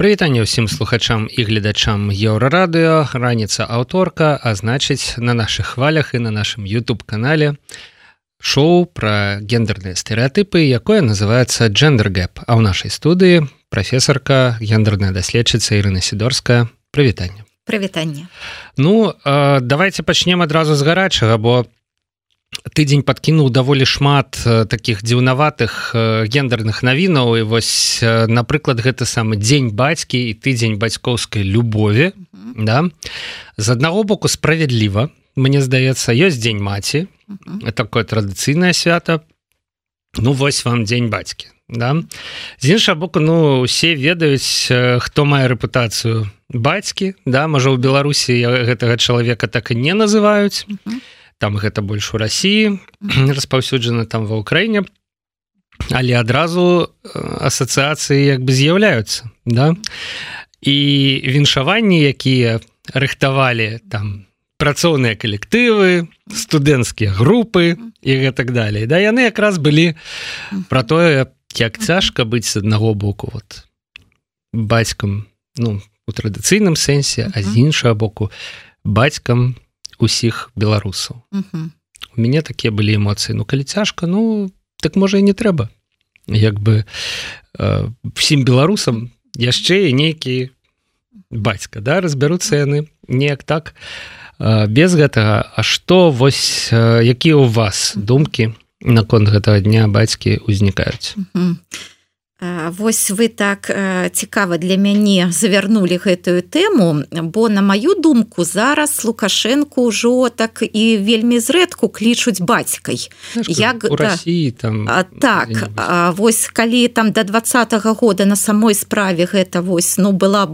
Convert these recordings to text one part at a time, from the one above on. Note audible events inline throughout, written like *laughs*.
прывітанне ўсім слухачам і гледачам еўрарадыо раніца аўторка а значыць на наших хвалях і на нашым youtube канале шоу про гендерныя стэеатыпы якое называется джендергэп а ў нашай студыі прафесарка гендерная даследчыца Ірына сидорская прывітанне. Прывітанне. Ну э, давайте пачнем адразу з гарачага бо по тыдзень подкінуў даволі шмат таких дзіўнаватых гендерных навінаў. І вось напрыклад гэта самы дзень бацькі і тыдзень бацькоўскай любові mm -hmm. да? З аднаго боку справядліва мне здаецца ёсць дзень маці mm -hmm. такое традыцыйнае свята. Ну вось вам дзень бацькі да? З іншага боку ну усе ведаюць хто мае рэпутацыю бацькі. Да? Можа ў беларусі гэтага чалавека так і не называюць. Mm -hmm там гэта больш у Росіі *clears throat* распаўсюджана там ва ўкраіне. Але адразу асацыяцыі як бы з'яўляюцца да? І віншаванні якія рыхтавалі там працоўныя калектывы студэнцкія групы і гэтак далей да? Яны якраз былі про тое як цяжка быць з аднаго боку вот бацькам ну у традыцыйным сэнсе а з іншага боку бацькам у усіх беларусаў. У мяне такія былі эмоцыі. Ну калі цяжка ну так можа і не трэба. Як бы э, всім беларусам яшчэ і нейкі бацька да разбяруцца яны неяк так. Э, без гэтага А што вось э, якія у вас думкі наконт гэтага дня бацькі ўзнікаюць а Вось вы так цікава для мяне завярнулі гэтую тэму бо на маю думку зараз лукашенко ўжо так і вельмі зрэдку клічуць бацькай. Як да, там а, так вось калі там до два -го года на самой справе гэта вось ну была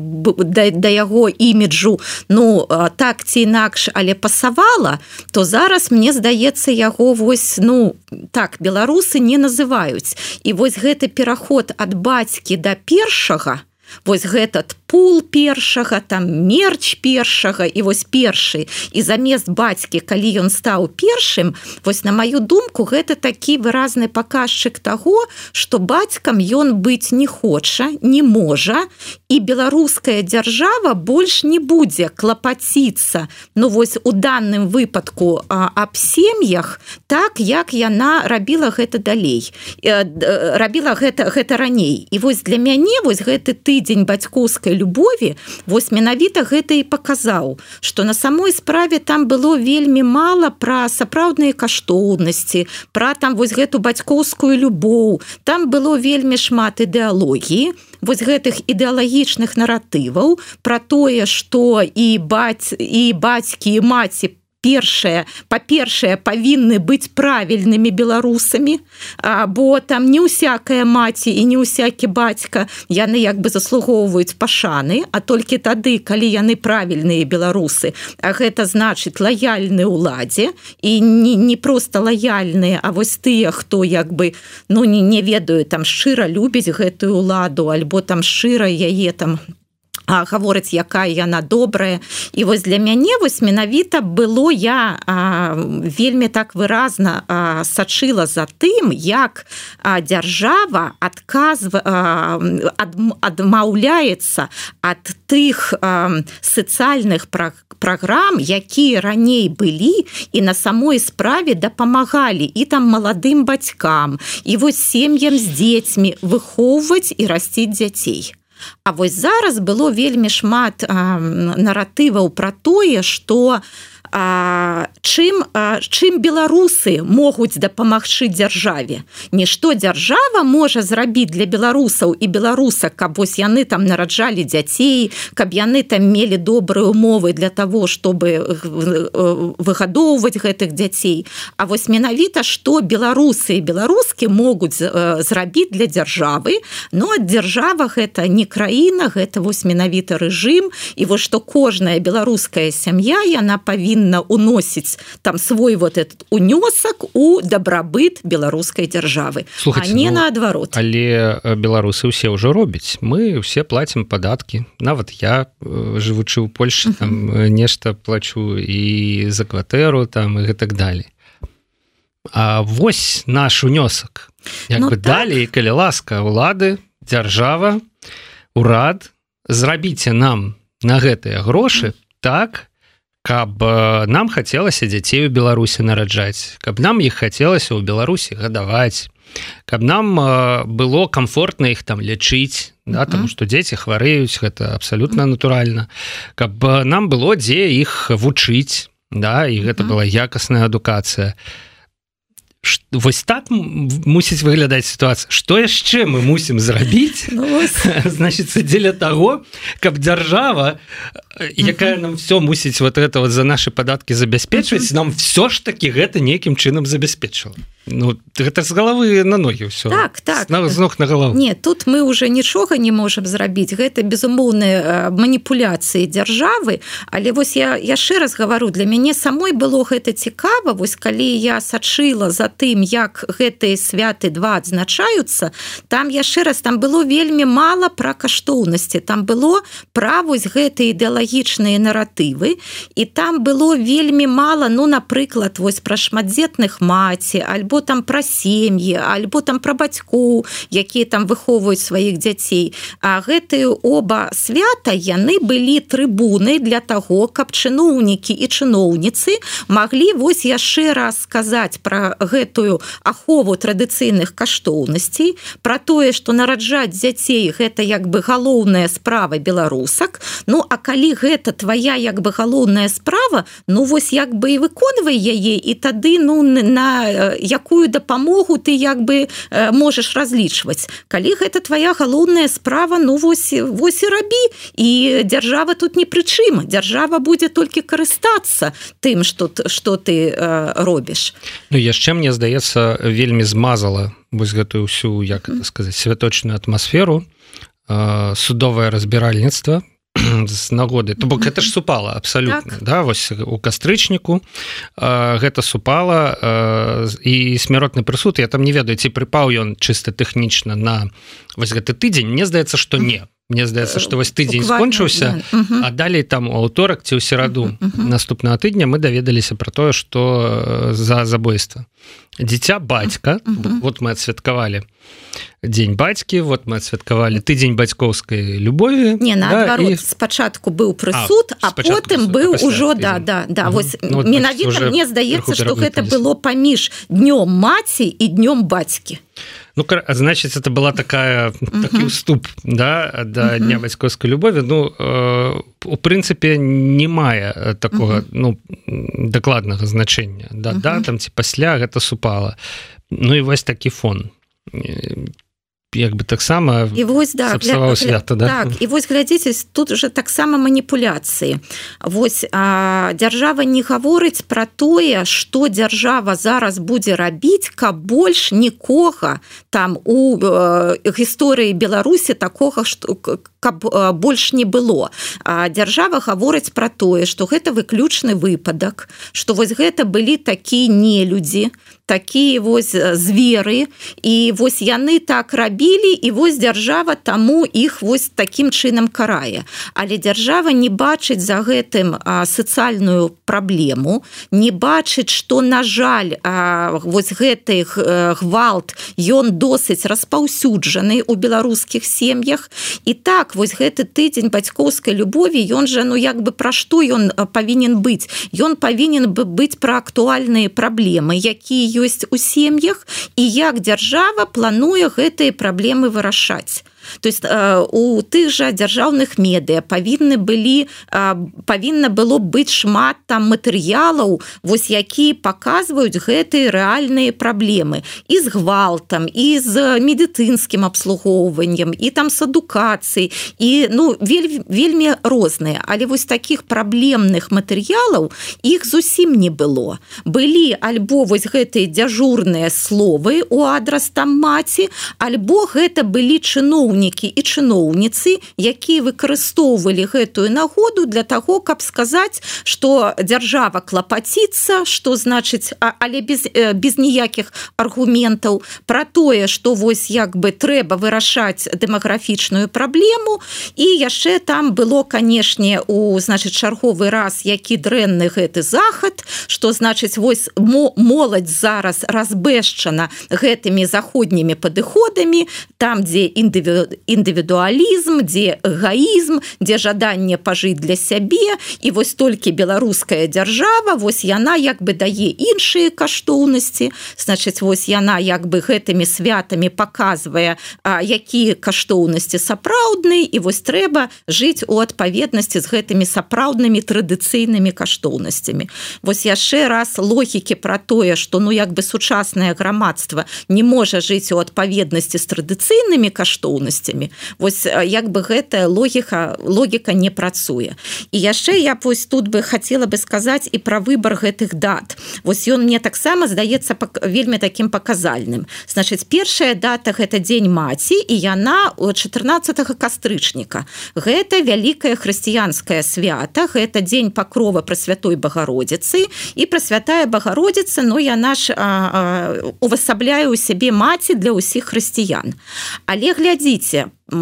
да, да яго іміджу ну так ці інакш але пасавала то зараз мне здаецца яго вось ну так беларусы не называюць. І вось гэты пераход ад бацькі да першага вось гэтат пул першага там мерч першага і вось першы. І замест бацькі калі ён стаў першым вось на маю думку гэта такі выразны паказчык таго что бацькам ён быць не хоча не можа і беларуская дзяржава больш не будзе клапаціцца. Ну вось у данным выпадку аб сем'ях так як яна рабіла гэта далей. Рабіла гэта гэта раней. І вось для мяне вось гэты тыдзень бацькоўскай любові вось менавіта гэта і паказаў что на самой справе там было вельмі мало пра сапраўдныя каштоўнасці пра там вось гэту бацькоўскую любоў. Там было вельмі шмат ідэалогіі вось гэтых ідэалагічных наратываў про тое что і баць і бацькі і маці по першае па-першае павінны быць правільнымі беларусамі бо там не ўсякая маці і не ўсякі бацька яны як бы заслугоўваюць пашаны а толькі тады калі яны правільныя беларусы. А гэта значыць лаяльны ўладзе і не, не просто лаяльныя А вось тыя хто як бы ну не не ведаю там шчыра любіць гэтую ладу альбо там шчыра яе там там гаворыць якая яна добрая і вось для мяне вось менавіта было я а, вельмі так выразна а, сачыла за тым як а, дзяржава адказва ад, адмаўляецца ад тых сацыяльных праграм якія раней былі і на самой справе дапамагалі і там маладым бацькам. І вось сем'ям з дзецьмі выхоўваць і расціць дзяцей А вось зараз было вельмі шмат наратываў пра тое, што, а, чым а, чым беларусы могуць дапамагчы дзяржаве? Нішто дзяржава можа зрабіць для беларусаў і беларусак каб вось яны там нараджалі дзяцей каб яны там мелі добрыя умовы для того чтобы выгадоўваць гэтых дзяцей. А вось менавіта што беларусы і беларускі могуць зрабіць для дзяржавы. Но ад дзяржава гэта не краіна гэта вось менавіта рэжым. І вось што кожная беларуская сям'я яна павінна павінна уносіць там свой вот этот унёсак у дабрабыт беларускай дзяржавы не ну, наадварот але беларусы ўсе ўжо робяць. Мы все платим падаткі нават я жывучы ў Польше там нешта плачу і за кватэру там і гэтак далей. А вось наш унёсак. Як ну, бы так. далей калі ласка улады дзяржава урад зрабіце нам на гэтыя грошы так каб нам хацелася дзяцей у беларусі нараджаць каб нам іх хацелася ў беларусі гадаваць каб нам было комфортна іх там лічыць да, тому что дзеці хварэюць гэта абсалютна натуральна. Каб нам было дзе іх вучыць да і гэта была якасная адукацыя вось так мусіць выглядаць сітуацыя. Что яшчэ мы мусім зрабіць? Ну, *laughs* значится дзеля того каб дзяржава якая нам все мусіць вот это вот за наши падаткі забяспечваць нам все ж таки гэта нейкім чынам забяспечыла Ну гэта з головы на ногі ўсё так так. На, з ног на голову. Не тут мы уже нічога не можемм зрабіць гэта безумоўныя маніпуляцыі дзяржавы але вось я яшчэ раз гавару для мяне самой было гэта цікава. Вось калі я сачыла за тым як гэтыя святы два адзначаюцца там яшчэ раз там было вельмі мала пра каштоўнасці. Там было пра вось гэты ідэалагічныя наратывы. І там было вельмі мала ну напрыклад вось пра шматдзетных маці альбо альбо там пра сем'і альбо там пра бацьку якія там выхоўваюць сваіх дзяцей. А гэтыя оба свята яны былі трыбуны для таго каб чыноўнікі і чыноўніцы маглі вось яшчэ раз сказаць пра гэтую ахову традыцыйных каштоўнасцей про тое что нараджаць дзяцей гэта як бы галоўная справа беларусак. Ну а калі гэта твоя як бы галоўная справа ну вось як бы і выконвай яе і тады ну на як якую дапамогу ты як бы э, можаш разлічваць. Калі гэта твоя галоўная справа ну вось вось і рабі. І дзяржава тут не прычым дзяржава будзе толькі карыстацца тым что что ты э, робіш. Ну яшчэ мне здаецца вельмі змазала вось гэтую ўсю як сказаць святочную атмасферу э, судовае разбіральніцтва *clears throat* з нагоды. То бок это ж супала абсалютна. Так. да вось у кастрычніку э, гэта супала э, і смяротны прысуд. Я там не ведаю ці прыпаў ён чыста тэхнічна на вось гэты тыдзень. Мне здаецца што не Мне здаецца што вось тыдзень скончыўся а далей там у аўторак ці ў сераду наступнага тыдня мы даведаліся про тое што за забойства дзіця бацька вот мы адсвяткавалі дзень бацькі вот мы адсвяткавалі тыдзень бацькоўскай любові не да, і... спачатку быў прысуд а, а потым быў ужо да да да вось ну, менавіта мне здаецца што гэта было паміж днём маці і днём бацькі Ну значит это была такая такі уступ да да дня бацькоўскай любові Ну э, у прынцыпе не мае такого ну дакладнага значэння да да там ці пасля гэта супала Ну і вось такі фон як бы таксама і вось да, гля... свята да? так і вось глядзіце тут уже таксама маніпуляцыі Вось а, дзяржава не гаворыць пра тое што дзяржава зараз будзе рабіць каб больш нікога там у э, гісторыі Беларусі такога што каб э, больш не было а дзяржава гаворыць пра тое што гэта выключны выпадак што вось гэта былі такія не людзі такія вось зверы і вось яны так рабілі і вось дзяржава таму іх вось таким чынам карае. Але дзяржава не бачыць за гэтым сацыяльную праблему не бачыць что на жаль а, вось гэты гвалт ён досыць распаўсюджаны у беларускіх сем'ях. І так вось гэты тыдзень бацькоўскай любові ён жа ну як бы пра што ён павінен быць? Ён павінен бы быць пра актуальныя праблемы якія ёсць у сем'ях і як дзяржава плануе гэтыя праблемы вырашаць то есть э, у тых жа дзяржаўных медыа павінны былі павінна было быць шмат там матэрыялаў вось якія паказваюць гэтыя рэальныя праблемы. І з гвалтам і з медыцынскім абслугоўваннем і там з адукацыяй і ну вельмі вельмі розныя. Але вось таких праблемных матэрыялаў іх зусім не было. Былі альбо вось гэтыя дзяжурныя словы у адрас там маці альбо гэта былі чыноўнікі чыноўнікі і чыноўніцы якія выкарыстоўвалі гэтую нагоду для того каб сказаць что дзяржава клапаціцца что значыць але без без ніякіх аргументаў про тое что вось як бы трэба вырашаць дэмаграфічную праблему. І яшчэ там было канешне у значит чарговы раз які дрэнны гэты захад что значыць вось моладзь зараз разбэшчана гэтымі заходнімі падыходамі там дзе індывіду індывідуалізм дзе эгоізм дзе жаданне пажыць для сябе. І вось толькі беларуская дзяржава вось яна як бы дае іншыя каштоўнасці. Значыць вось яна як бы гэтымі святамі показвае якія каштоўнасці сапраўдныя. І вось трэба жыць у адпаведнасці з гэтымі сапраўднымі традыцыйнымі каштоўнасцямі. Вось яшчэ раз логікі про тое что ну як бы сучаснае грамадства не можа жыць у адпаведнасці з традыцыйнымі каштоўнасцямі вось як бы гэтая логіка логіка не працуе. І яшчэ я пусть тут бы хотела бы сказаць і про выбор гэтых дат. Вось ён мне таксама здаецца вельмі таким паказальным. Значыць першая дата гэта дзень маці і яна у 14 кастрычніка. Гэта вялікая хрысціянская свята гэта дзень пакрова пра святой багародзіцы. І пра святая багародзіца но яна ж увасабляе у сябе маці для ўсіх хрысціян. Але глядзіце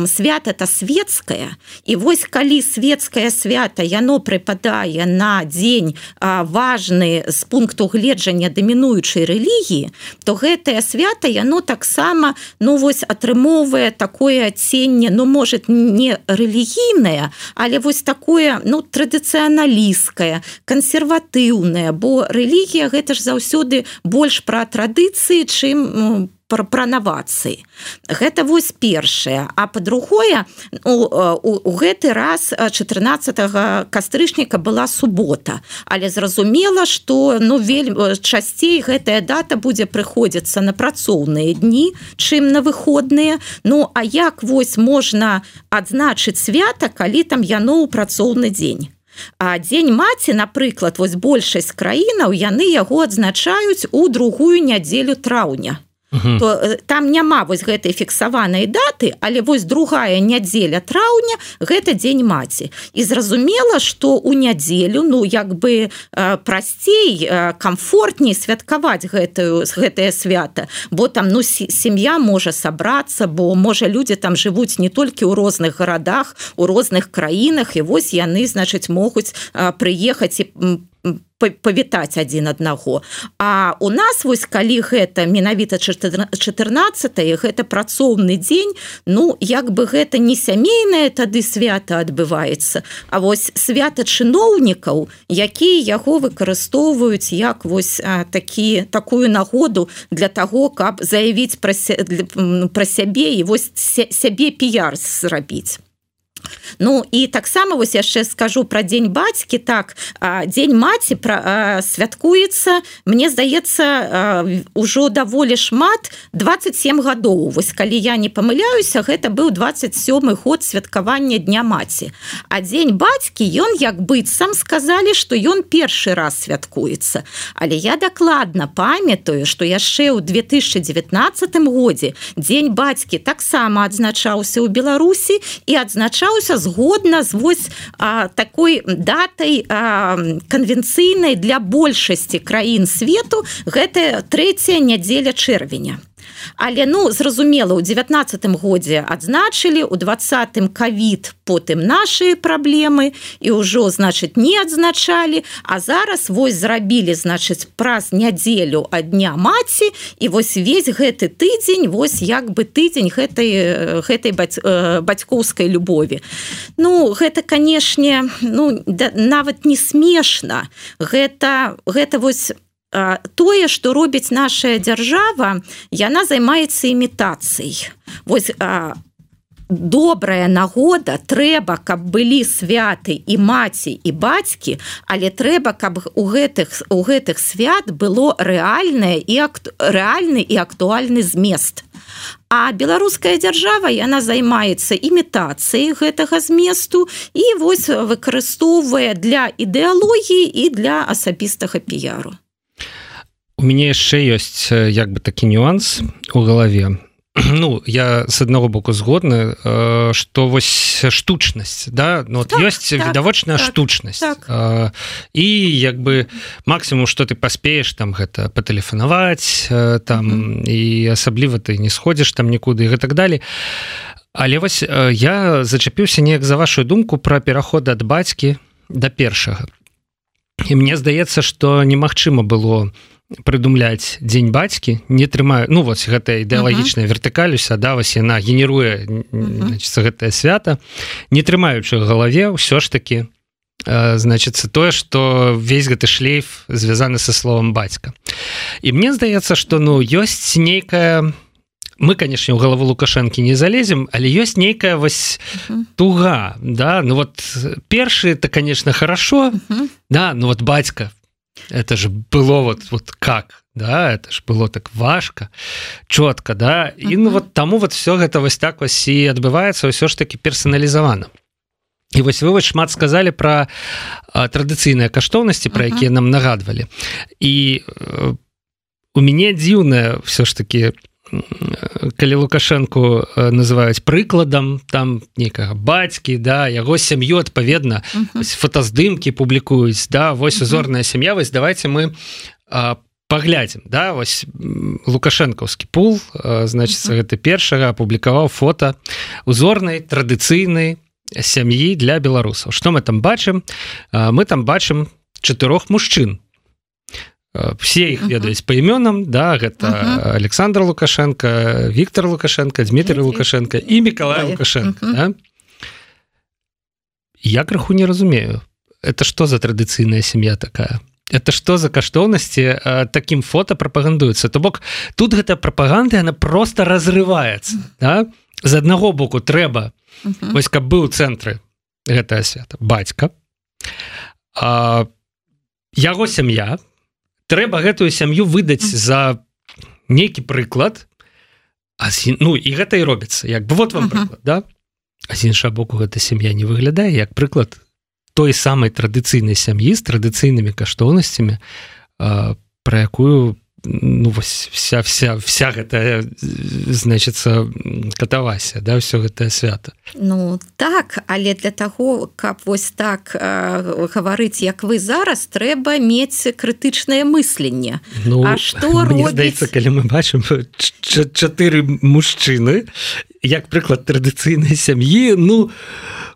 свята это светская і вось калі светское свята яно прыпадае на дзень важны з пункту гледжання дамінуючай рэлігіі то гэтае свята яно таксама ну вось атрымоўвае такое адценне ну может не рэлігійнае але вось такое ну традыцыяналісткае кансерватыўная бо рэлігія гэта ж заўсёды больш пра традыцыі чым по пра, пра навацыі. Гэта вось першае. А по-другое у, у, у гэты раз 14 кастрычніка была субота. Але зразумела что ну вельмі часцей гэтая дата будзе прыходзіцца на працоўныя дні чым на выходныя. Ну а як вось можна адзначыць свята калі там яно ў працоўны дзень? А дзень маці напрыклад вось большасць краінаў яны яго адзначаюць у другую нядзелю траўня то э, там няма вось гэтай фіксаванай даты але вось другая нядзеля траўня гэта дзень маці. І зразумела что у нядзелю ну як бы э, прасцей э, комфортней святкаваць гэтую гэтае свята бо там ну сям'я можа сабрацца бо можа людзі там жывуць не толькі ў розных гарадах у розных краінах і вось яны значыць могуць прыехаць і павітаць адзін аднаго. А у нас вось калі гэта менавіта 14 гэта працоўны дзень Ну як бы гэта не сямейнае тады свята адбываецца А вось свята чыноўнікаў якія яго выкарыстоўваюць як вось такі такую нагоду для того каб заявіць пра, пра сябе і вось сябе піяр зрабіць Ну і таксама вось яшчэ скажу пра дзень бацькі так дзень маці пра святкуецца мне здаецца ўжо даволі шмат 27 гадоў вось калі я не памыляюся гэта быў 27 год святкавання дня маці а дзень бацькі ён як быццам сказалі што ён першы раз святкуецца але я дакладна памятаю што яшчэ ў 2019 годзе дзень бацькі таксама адзначаўся ў беларусі і адзначаў адбываўся згодна з вось а, такой датай канвенцыйнай для большасці краін свету. Гэта трэцяя нядзеля чэрвеня але ну зразумела у девятнадцатым годзе адзначылі у двадцатым кавід потым наши праблемы і ўжо значыць не адзначалі. А зараз вось зрабілі значыць праз нядзелю ад дня маці і вось весь гэты тыдзень вось як бы тыдзень гэтай гэтай баць, э, бацькоўскай любові. Ну гэта канешне ну да, нават не смешна. Гэта гэта вось тое что робіць наша дзяржава яна займаецца імітацыяй. Вось а, добрая нагода трэба каб былі святы і маці і бацькі але трэба каб у гэтых у гэтых свят было рэальнае і акт рэальны і актуальны змест. А беларуская дзяржава яна займаецца імітацыяй гэтага зместу і вось выкарыстоўвае для ідэалогіі і для асабістага піяру. у мяне яшчэ ёсць як бы такі нюанс у галаве. *clears throat* Ну я с аднаго боку згодны что вось штучнасць да? Ну так, ёсць так, відавочная так, штучнасць так. і як бы максимум что ты паспееш там гэта патэлефанаваць там mm -hmm. і асабліва ты не сходзіш там нікуды і так далее але вось я зачапіўся неяк за вашу думку про пераход ад бацькі до першага. І мне здаецца что немагчыма было прыдумляць дзень бацькі не трымаю ну вось гэтая ідэалагічная вертыкалюся да вось яна генеруе гэтае свята не трымаючы галаве ўсё ж таки значится тое что весь гэты шлейф звязаны со словом бацька. І мне здаецца что ну ёсць нейкая мы конечно у галаву лукашэнкі не залезем але ёсць нейкая вось туга да ну вот першы это конечно хорошо да ну вот бацька это же было вот вот как да? Это ж было так важко чётко да? І ну вот таму вот все гэта вось так вось і адбываецца ўсё ж таки персаналізавана і вось вы вось шмат сказали про традыцыйныя каштоўнасці про якія нам нагадвалі і э, у мяне дзіўная все ж таки калі лукашенко называюць прыкладам там некага бацькі да яго сям'ю адпаведна фотаздымкі публікуюць да вось узорная сям'я вось давайте мы паглядзім да вось лукашэнкаўскі пул значится гэта першага апублікаваў фото узорнай традыцыйнай сям'і для беларусаў. Что мы там бачым? Мы там бачым чатырох мужчын все их ведаюць по імёнам да гэта uh -huh. александр лукашенко Віктор лукашенко Дмитрий лукашенко і Миколай лукашенко uh -huh. да? я крыху не разумею это что за традыцыйная сям'я такая это что за каштоўнасці таким фото прапагандуецца то бок тут гэта прапаганда она просто разрываецца да? з аднаго боку трэба uh -huh. вось каб быў цэнтры гэтая свята бацька а, яго сям'я трэба гэтую сям'ю выдаць за нейкі прыклад а ну і гэта і робіцца. Як бы вот вам прыклад, да? А з іншага боку гэта сям'я не выглядае як прыклад той самай традыцыйнай сям'і з традыцыйнымі каштоўнасцямі про якую ну вось вся вся вся гэтая значится катавася да все гэтае свята. Ну так але для таго каб вось так э, гаварыць як вы зараз трэба мець крытычнае мысленне. Ну а что *laughs* здаецца калі мы бачым *laughs* чатыры мужчыны як прыклад традыцыйнай сям'і ну то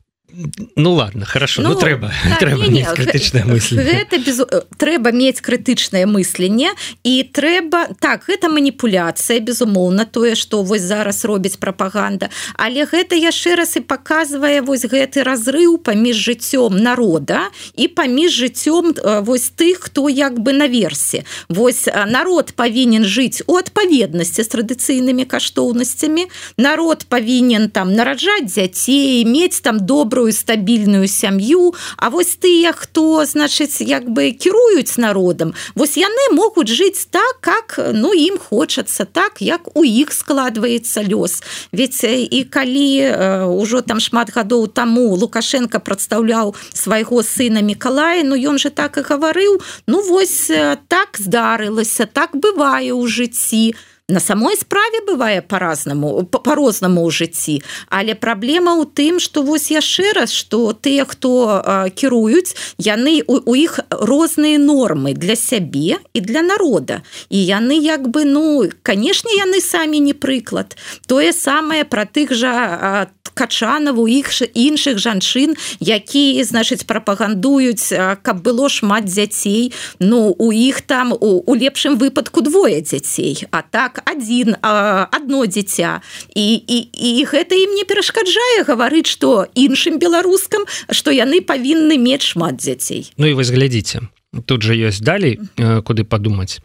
ну ладно хорошо ну, ну трэба так, *laughs* трэба не, не, крытычная *laughs* мысль гэта без трэба мець крытычнае мысленне і трэба так гэта маніпуляцыя безумоўна тое что вось зараз робіць прапаганда але гэта яшчэ раз і показывае вось гэты разрыв паміж жыццём народа і паміж жыццём вось тых хто як бы наверсе вось народ павінен жыць у адпаведнасці з традыцыйнымі каштоўнасцямі народ павінен там нараджаць дзяцей мець там добрую добрую стабільную сям'ю. А вось тыя хто значыць як бы кіруюць народам вось яны могуць жыць так как ну ім хочацца так як у іх складваецца лёс. Ведь і калі ўжо там шмат гадоў таму лукашенко прадстаўляў свайго сына Миколая Ну ён же так і гаварыў Ну вось так здарылася так бывае ў жыцці. то на самой справе бывае по-разнаму по-рознаму ў жыцці але праблема ў тым что вось яшчэ раз что тыя хто кіруюць яны у, у іх розныя нормы для сябе і для народа. І яны як бы ну канешне яны самі не прыклад. Тое самае про тых жа качанаву іх іншых жанчын якія значыць прапагандуюць каб было шмат дзяцей. Ну у іх там у, у лепшым выпадку двое дзяцей. А так один одно дзіця і, і, і гэта ім не перашкаджае гаварыць что іншым беларускам что яны павінны мець шмат дзяцей Ну і вось глядзіце тут же ёсць далей куды падумаць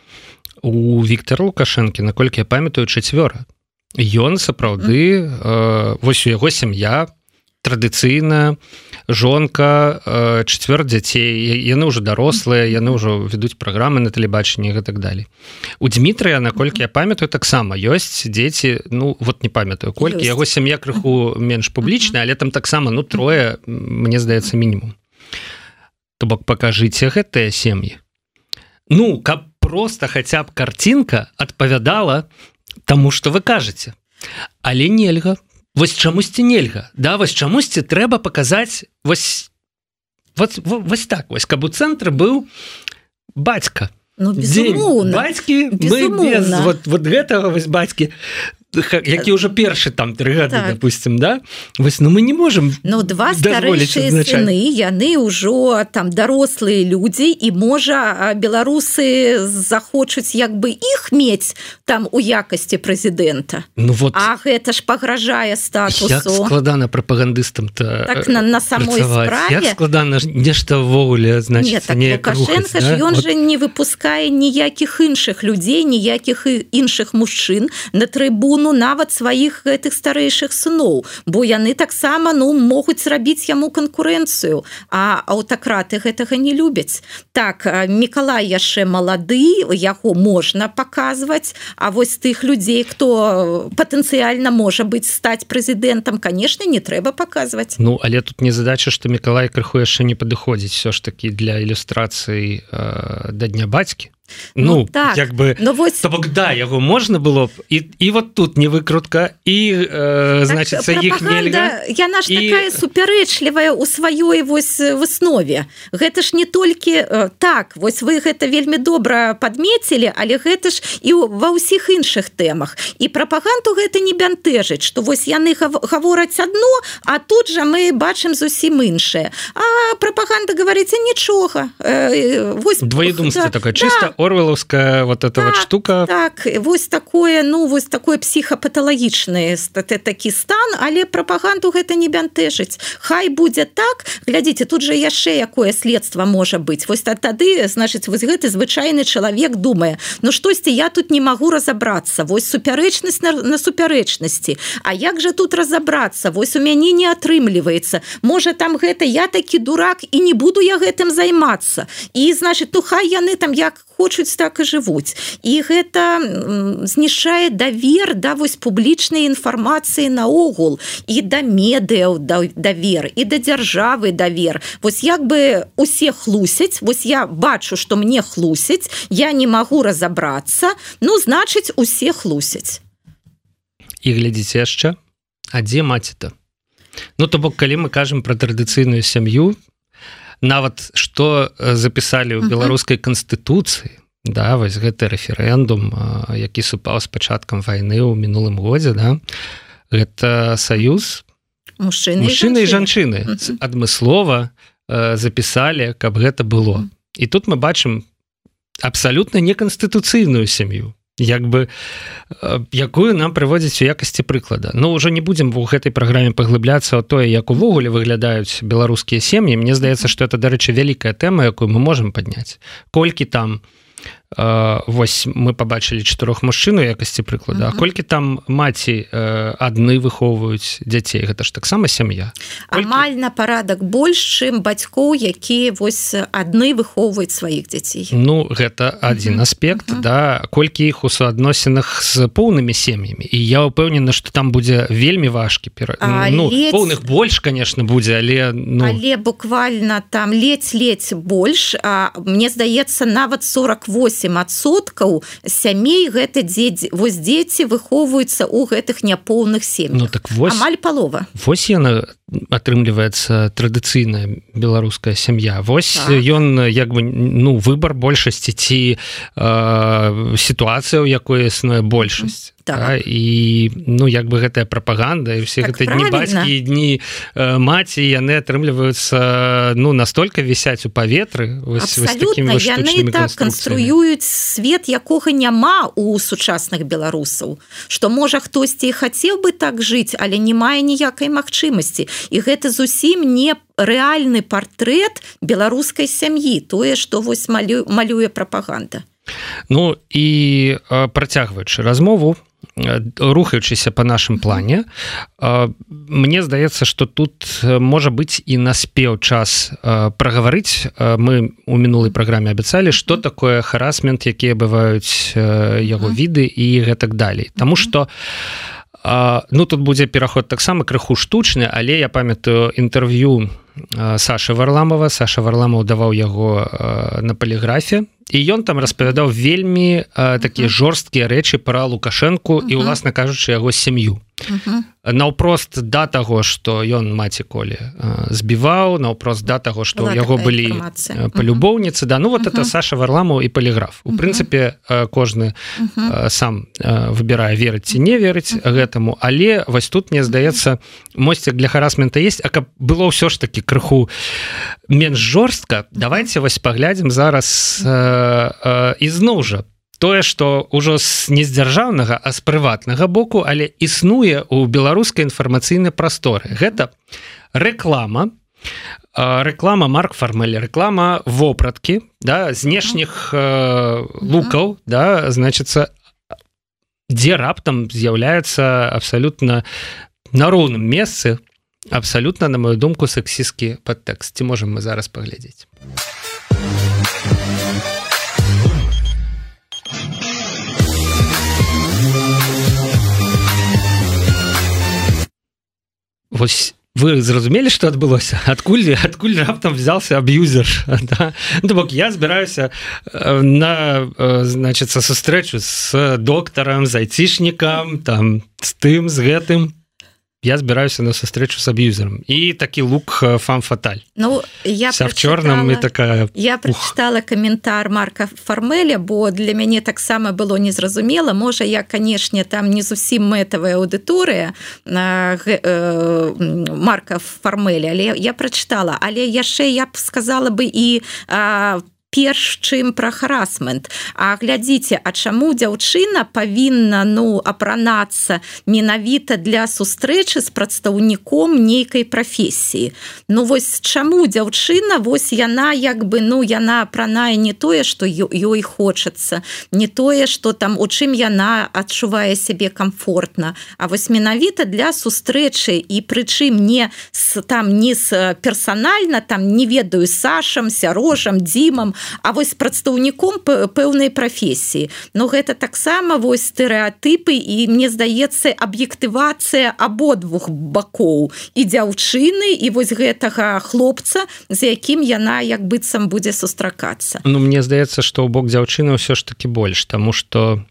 у Віктор лукашэнкі наколькі я памятаю чацвёра ён сапраўды вось у яго сям'я традыцыйна жонка э, чацвёр дзяцей яны ўжо дарослыя яны ўжо ведуць праграмы на тэлебачанні і так далей. У Дмітрыя наколькі я памятаю таксама ёсць дзеці ну вот не памятаю колькі яго сям'я крыху менш публічная але там таксама ну трое мне здаецца мінімум. То бок пакажыце гэтыя сем'і. Ну каб просто хаця б картинка адпавядала тому что вы кажаце. Але нельга вось чамусьці нельга. Да вось чамусьці трэба паказаць вось вот вось так вось каб у цэнтры быў бацька. Ну, бацькі вот, вот гэтага вось бацькі які ўжо першы там три гады так. допустим да? Вось ну мы не можем ну два старэйшыя сыны яны ўжо там дарослыя людзі і можа беларусы захочуць як бы іх мець там у якасці прэзідэнта. Ну вот. А гэта ж пагражае статусу. Складана прапагандыстам то так, на, на самой складана нешта ввогуле значит так, Лукашенко да? ён вот. же не выпускае ніякіх іншых людзей ніякіх іншых мужчын на трыбуну нават сваіх гэтых старэйшых сыноў бо яны таксама ну могуць рабіць яму канкурэнцыю а аўтакраты гэтага не любяць. Так Миколай яшчэ малады яго можна паказваць А вось тых людзей хто патэнцыяльна можа быць стаць прэзідэнтам конечно не трэба паказваць. Ну але тут не задача что Миколай крыху яшчэ не падыходзіць все ж таки для ілюстрацыі э, да дня бацькі Ну, ну так. як бы ну, вось... бок да яго можна было б і, і вот тут не выкрутка і э, так, значит іх нельга. яна ж і... такая супярэчлівая у сваёй вось выснове. Гэта ж не толькі э, так вось вы гэта вельмі добра подмецілі але гэта ж і ва ўсіх іншых тэмах. І прапаганду гэта не бянтэжыць что вось яны гавораць одно а тут жа мы бачым зусім іншае. А прапаганда говорится нічога э, вось двоедумство да, такое чисто да, орвеловская вот эта так, вот штука. так вось такое ну вось такое психопаталагічны такі стан але прапаганду гэта не бянтэжыць. Хай будзе так. Глядзіце тут же яшчэ якое следство можа быть вось тады значыць вось гэты звычайны чалавек думае Ну штосьці я тут не магу разобрацца вось супярэчнасць на, на супярэчнасці. А як же тут разобрацца вось у мяне не атрымліваецца. Можа там гэта я такі дурак і не буду я гэтым займацца. І значит то хай яны там як хочуць так і жывуць. І гэта знішчае давер да вось публічнай інфармацыі наогул і да медыяў да давер і да дзяржавы давер. Вось як бы усе хлусяць вось я бачу что мне хлусяць я не магу разобрацца ну значыць усе хлусяць. І глядзіце яшчэ а дзе маці-то? Ну то бок калі мы кажам про традыцыйную сям'ю нават что э, запісписали ў беларускай канстытуцыі да вось гэты рэферэндум які супаў з пачаткам вайны ў мінулым годзе да гэта саюз мужчыны мужчыны і жанчыны. адмыслова э, запісалі каб гэта было. І тут мы бачым абсалютна неканстытуцыйную сям'ю як бы э, якую нам прыводзіць у якасці прыклада. Ну ўжо не будзем у гэтай праграме паглыбляцца тое як увогуле выглядаюць беларускія сем'і. Мне здаецца што это дарэчы вялікая тэма якую мы можемм падняць. Колькі там у Вось мы побачылі чатырох мужчын у якасці прыклада uh -huh. колькі там маці адны выхоўваюць дзяцей? Гэта ж таксама сям'я. Колькі... амаль на парадак больш чым бацькоў якія вось адны выхоўваюць сваіх дзяцей. Ну гэта один uh -huh. аспект uh -huh. да. Колькі іх у суадносінах з поўнымі сем'ямі. І я упэўнена что там будзе вельмі важкі пера... ну, ледь... поўных больш конечно будзе але ну... але буквально там ледзь-ледзь больш а мне здаецца нават 48 8соткаў сямей гэта дзедзі вось дзеці выхоўваюцца ў гэтых няпоўных сем'ях. Ну, так вось, амаль палова. Вось яна атрымліваецца традыцыйная беларуская сям'я Вось ён так. як бы ну выбор большасці ці э, сітуацыя у якой існуе большасць так. да? і ну як бы гэтая прапаганда і все так, гэта дні бацькі дні э, маці яны атрымліваюцца ну настолько вісяць у паветры яны так канструююць свет якога няма у сучасных беларусаў что можа хтосьці хацеў бы так жыць але не мае ніякай магчымасці і гэта зусім не рэальны партрэт беларускай сям'і тое што вось малю малюе прапаганда. Ну і працягваючы размову рухаючыся по нашым плане Мне здаецца что тут можа быть і наспеў час прагаварыць. Мы у мінулай праграме абяцалі что такое харасмент якія бываюць яго віды і гэтак далей. Таму что ну тут будзе пераход таксама крыху штучны але я памятаю інтэрв'ю Саша варламова. Саша варламаў даваў яго на паліграфе і ён там распавядаў вельмі такія жорсткія рэчы пра лукашэнку і уласна кажучы яго сям'ю. Наўпрост да таго что ён маці колі збіваў наўпрост да таго что яго былі палюбоўніцы да. Ну вот это Саша варламаў і поліграф у прынцыпе кожны сам выбірае верыць ці не верыць гэтаму. Але вось тут мне здаецца мосцік для харасмента есть. А каб было ўсё ж таки крыху менш жорстка давайте вось паглядзім зараз ізноў жа. Тое что ўжо з не з дзяржаўнага а з прыватнага боку але існуе у беларускай інфармацыйнай прасторы. Гэта реклама реклама марк фармелі реклама вопраткі да знешніх лукаў да значится дзе раптам з'яўляецца абсалютна на роўным месцы абсалютна на мою думку сексісткі падтэкст. Ці можем мы зараз паглядзець вось вы зразумелі что адбылося адкуль *laughs* адкуль раптам взялся аб'юзер *laughs* да? ну, бок я збіраюся э, на э, значится сустрэчу с доктарам з айцішнікам там з тым з гэтым я збіраюся на сустрэчу с аб'юзером. І такі лук фам фаталь. Ну я в чорным і такая я прочитала каментар марка фармеля бо для мяне таксама было незразумела можа я канешне там не зусім мэтавая аўдыторыя э, марка фармеля але я прочитала. Але яшчэ я б сказала бы і по перш чым пра харасмент. А глядзіце А чаму дзяўчына павінна ну апранацца менавіта для сустрэчы з прадстаўніком нейкай прафесіі. Ну вось чаму дзяўчына вось яна як бы ну яна апранае не тое што ёй хочацца не тое что там у чым яна адчувае сябе комфортна А вось менавіта для сустрэчы і прычым не с там не з персанальна там не ведаю сашам сярожам дзімам А вось прадстаўніком пэўнай прафесіі. Но гэта таксама вось стэеатыпы і мне здаецца аб'ектывацыя абодвух бакоў. І дзяўчыны і вось гэтага хлопца з якім яна як быццам будзе сустракацца. Ну мне здаецца што ў бок дзяўчыны ўсё ж таки больш тому что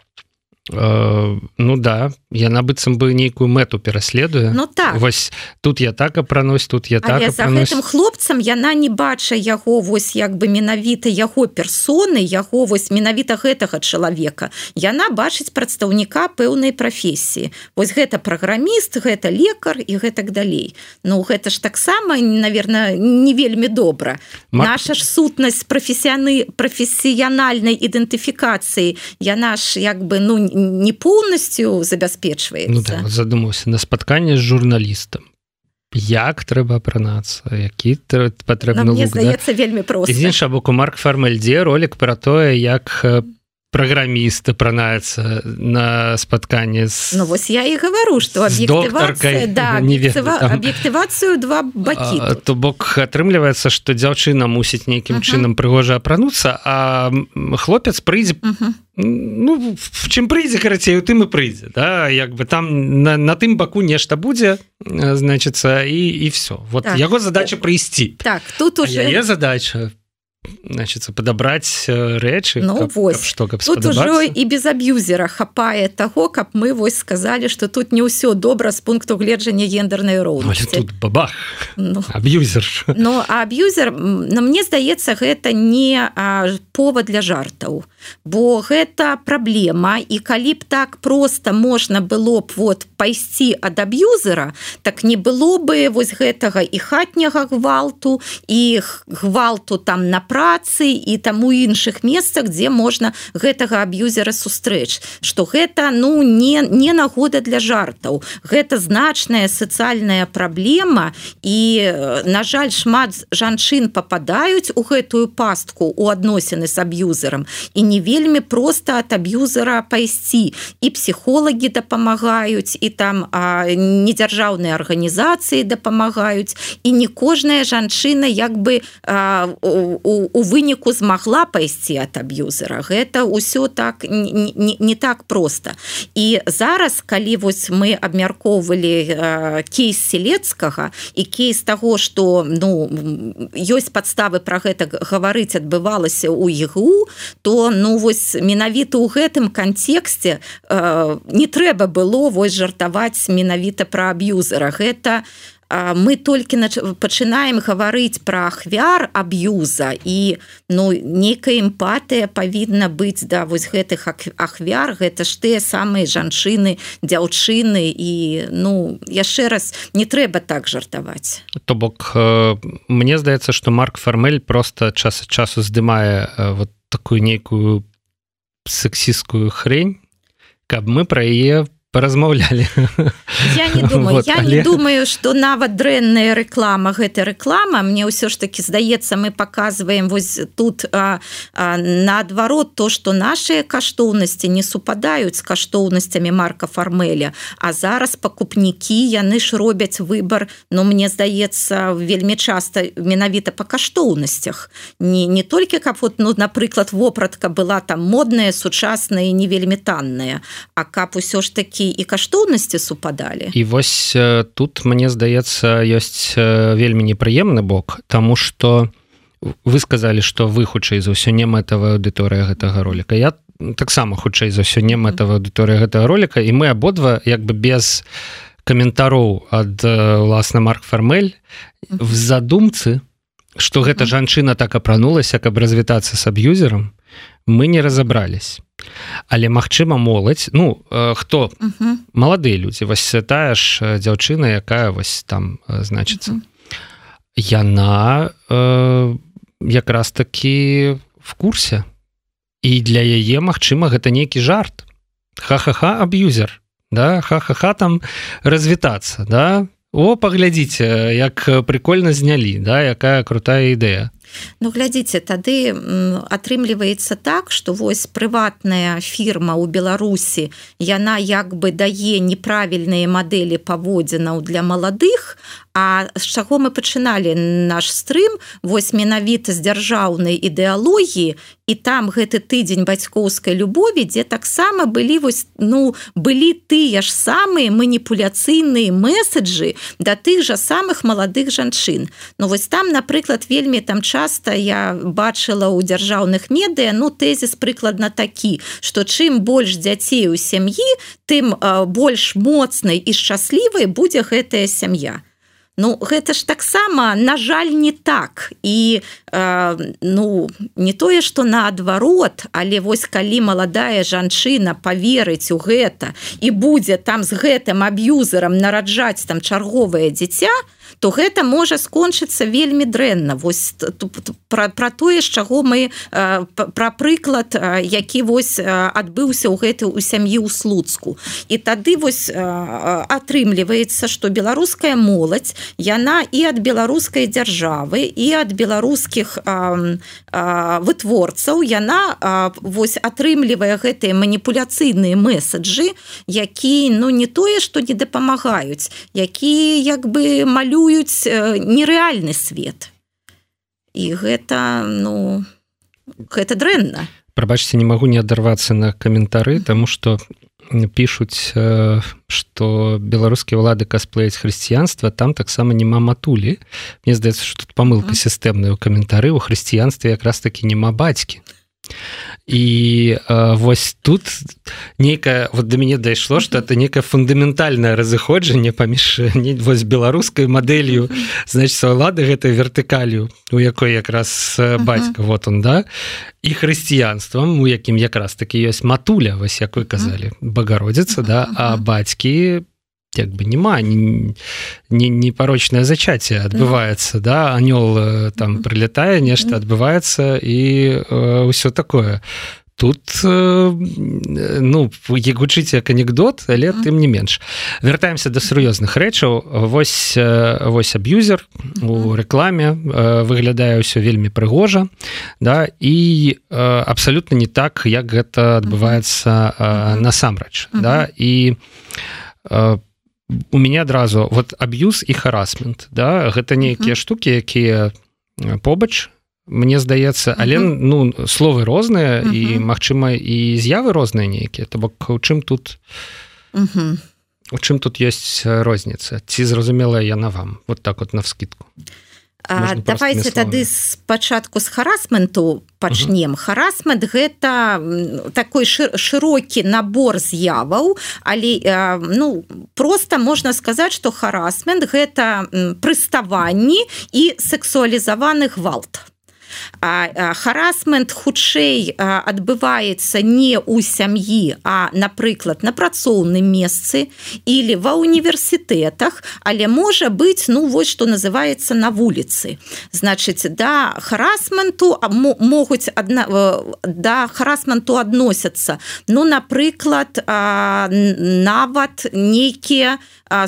Э, ну да яна быццам бы нейкую мэту пераследуе Ну так. Вось тут я так апранусь тут я так гэтым хлопцам яна не бача яго вось як бы менавіта яго персоны яго вось менавіта гэтага чалавека. Яна бачыць прадстаўніка пэўнай прафесіі. Вось гэта праграміст гэта лекар і гэтак далей. Ну гэта ж таксама наверное не вельмі добра. Мак... наша ж сутнасць прафесіяны прафесіянальнай ідэнтыфікацыі яна ж як бы ну не полностью забяспечваецца ну, да, задумаўся на спатканне з журналістам як трэба апранацца які патрэбна здаецца вельмі просто. Інша боку марк фармальдзе ролик про тое як праграміст апранаецца на спатканне з ну, вось я і гавару что да, *laughs* аб'ектывацыю два бакі то бок атрымліваецца что дзяўчына мусіць нейкім -huh. чынам прыгожа апрануцца а хлопец прыйдзе -huh ну в чым прыйдзе карацей у тым і прыйдзе да як бы там на, на тым баку нешта будзе значится і і все вот так. яго задача прыйсці. Так тут уже задача значится подабраць рэчы ну, что тут ужо і без аб'юзера хапае того каб мы вось сказали что тут не ўсё добра з пункту гледжання гендернай роўнасці. Бабах ну, аб'юзер но аб'юзер на мне здаецца гэта не повод для жартаў. Бо гэта праблема і калі б так просто можна было б вот пайсці ад аб'юзера так не было бы вось гэтага і хатняга гвалту і гвалту там на працы і там у іншых месцах дзе можна гэтага аб'юзера сустрэч. Что гэта ну не не нагода для жартаў. Гэта значная сацыяльная праблема і на жаль шмат жанчын попадаюць у гэтую пастку у адносіны з аб'юзерам і не вельмі просто от аб'юзера пайсці. І псіхолагі дапамагаюць і там недзяржаўныя арганізацыі дапамагаюць. І не кожная жанчына як бы у, у у выніку змагла пайсці ад аб'юзера. Гэта ўсё так не, не, не так просто і зараз калі вось мы абмяркоўвалі э, кейс селецкага і кейс таго что ну ёсць падставы про гэта гаварыць адбывалася у егу то ну вось менавіта ў гэтым кантэксце э, не трэба было вось жартаваць менавіта про аб'юзера. Гэта мы толькі пачынаем гаварыць пра ахвяр аб'юза і ну нейкая эмпатыя павінна быць да вось гэтых ахвяр гэта ж тыя самыя жанчыны дзяўчыны і ну яшчэ раз не трэба так жартаваць. То бок э, мне здаецца что марк фармель просто час часу здымае э, вот такую нейкую сексістскую хрень каб мы пра яе паразмаўлялі я не думаю. Вот, я але... не думаю что нават дрэнная реклама гэта реклама. Мне ўсё ж таки здаецца мы показываем вось тут наадварот то что наши каштоўнасці не супадаюць з каштоўнасцямі марка фармеля а зараз пакупнікі яны ж робяць выбор но мне здаецца вельмі часто менавіта по каштоўнасцях. Не не толькі каб вот ну напрыклад вопратка была там модная сучасная не вельмі танная а кап усё ж таки які і каштоўнасці супадалі і вось тут мне здаецца ёсць вельмі непрыемны бок тому что вы сказали что вы хутчэй за ўсё не мэтавая аўдыторыя гэтага ролика я таксама хутчэй за ўсё не мэтавая аўдыторыя гэтага ролика і мы абодва як бы без каментароў ад уласна марк фармель в задумцы что гэта жанчына так апранулася каб развітацца с аб'юзером мы не разобрались. Але Мачыма моладзь ну э, хто? Uh -huh. маладыя людзі. Вось тая ж э, дзяўчына якая вось там значится uh -huh. яна э, якраз таки в курсе. І для яе Мачыма гэта нейкі жарт. Ха-ха-ха аб'юзер да? Ха-ха-ха там развітацца да? О паглядзіце як прикольно знялі да? Якая крутая ідэя Ну глядзіце тады атрымліваецца так что вось прыватная фірма ў беларусі яна як бы дае неправільныя мадэлі паводзінаў для маладых А з чаго мы пачыналі наш стрым вось менавіта з дзяржаўнай ідэалогіі і там гэты тыдзень бацькоўскай любові дзе таксама былі вось ну былі тыя ж самыя маніпуляцыйныя месаджы да тых жа самых маладых жанчын. Ну вось там напрыклад вельмі там часта я бачыла ў дзяржаўных медыа ну тэзіс прыкладна такі што чым больш дзяцей у сям'і тым больш моцнай і шчаслівай будзе гэтая сям'я. Ну гэта ж таксама на жаль не так. І э, ну не тое что наадварот але вось калі маладая жанчына поверыць у гэта і будзе там з гэтым аб'юзерам нараджаць там чарговае дзіця то то гэта можа скончыцца вельмі дрэнна. Вось пра, пра тое з чаго мы пра прыклад які вось адбыўся ў гэты у сям'і ў слуцку. І тады вось атрымліваецца што беларуская моладзь яна і ад беларускай дзяржавы і ад беларускіх вытворцаў яна вось атрымлівае гэтыя маніпуляцыйныя месаджы які ну не тое што не дапамагаюць які як бы малю малююць нерэальны свет. І гэта ну гэта дрэнна. Прабачце не магу не адарвацца на каментары тому что пишутць что беларускія ўлады касплеяць хрысціянства там таксама няма матулі. Мне здаецца что тут памылка сістэмная ў каментары. У хрысціянстве якраз таки няма бацькі і э, вось тут нейкая вот до мяне дайшло что это некае фундаментальнае разыходжанне паміж вось беларускай мадэлью значит лады гэтай вертыкалю у якой якраз бацька вот он да і хрысціянствам у якім якраз таки ёсць матуля вось якой казалі багародзіца да а бацькі як бы няма не, не, не зачаце адбываецца да. анёл э, там прилетае нешта адбываецца і ўсё э, такое. Тут э, ну гучыць як анекдот але тым не менш вяртаемся до сур'ёзных рэчаў вось вось аб'юзер у рэкламе выглядае ўсё вельмі прыгожа да і абсалютна не так як гэта адбываецца насамрэч да. І по у мяне адразу вот аб'юз і харасмент да гэта нейкія штуки якія побач Мне здаецца але uh -huh. ну словы розныя uh -huh. і магчыма і з'явы розныя нейкія то бок у чым тут uh -huh. у чым тут ёсць розніца ці зразумела яна вам вот так вот навскидку давайте тады спачатку з харасменту пачнем. Харасмент гэта такой шырокі набор з'яваў але ну просто можна сказаць что харасмент гэта прыставанні і сексуалізаваны гвалт харасмент хутчэй адбываецца не ў сям'і а напрыклад на працоўным месцы или ва універсітэтах але можа быць ну вось что называется на вуліцы значыць да харасменту могуць адна да харасменту адносяцца ну напрыклад нават нейкія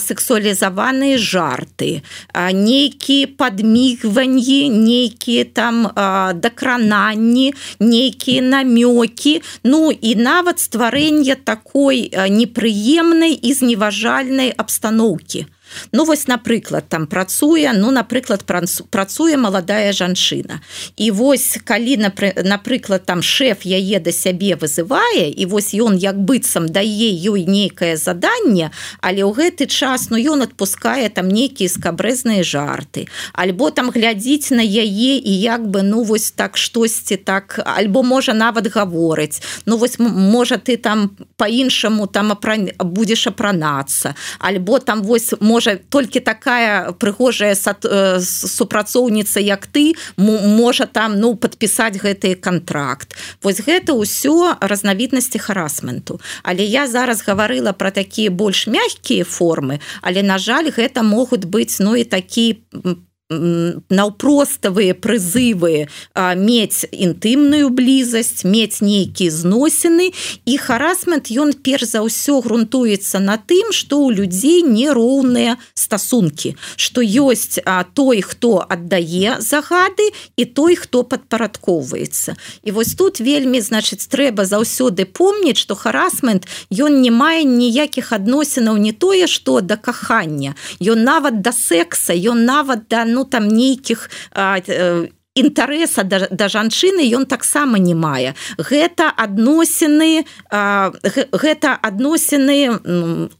сексуалізаваныя жарты нейкія падмігванні нейкія там дакрананні нейкія намёкі. Ну і нават стварэнне такой непрыемнай і зневажальнай абстаноўкі Ну вось напрыклад там працуе ну напрыклад працуе маладая жанчына. І вось калі напрыклад там шеф яе да сябе вызывае і вось ён як быццам дае ёй нейкае заданне але ў гэты час ну ён адпускае там нейкія скабрэзныя жарты. Альбо там глядзіць на яе і як бы ну вось так штосьці так альбо можа нават гаворыць. Ну вось можа ты там по-іншаму там апра... будзеш апранацца. Альбо там вось можа можа толькі такая прыгожая э, супрацоўніца як ты можа там ну подпісаць гэты контракт вось гэта ўсё разнавіднасці харасменту. Але я зараз гаварыла про такія больш мягкія формы але на жаль гэта могуць быць ну і такі по наўпроставыя прызывы мець інтымную блізасць мець нейкія зносіны. І харасмент ён перш за ўсё грунтуецца на тым што ў людзей нероўныя стасункі што ёсць а, той хто аддае загады і той хто падпарадкоўваецца. І вось тут вельмі значыць трэба заўсёды помніць што харасмент ён не мае ніякіх адносінаў не тое што да кахання. Ён нават да секса ён нават да ну там нейкіх э, інтарэса да, да жанчыны ён таксама не мае. Гэта адносіны гэта адносіны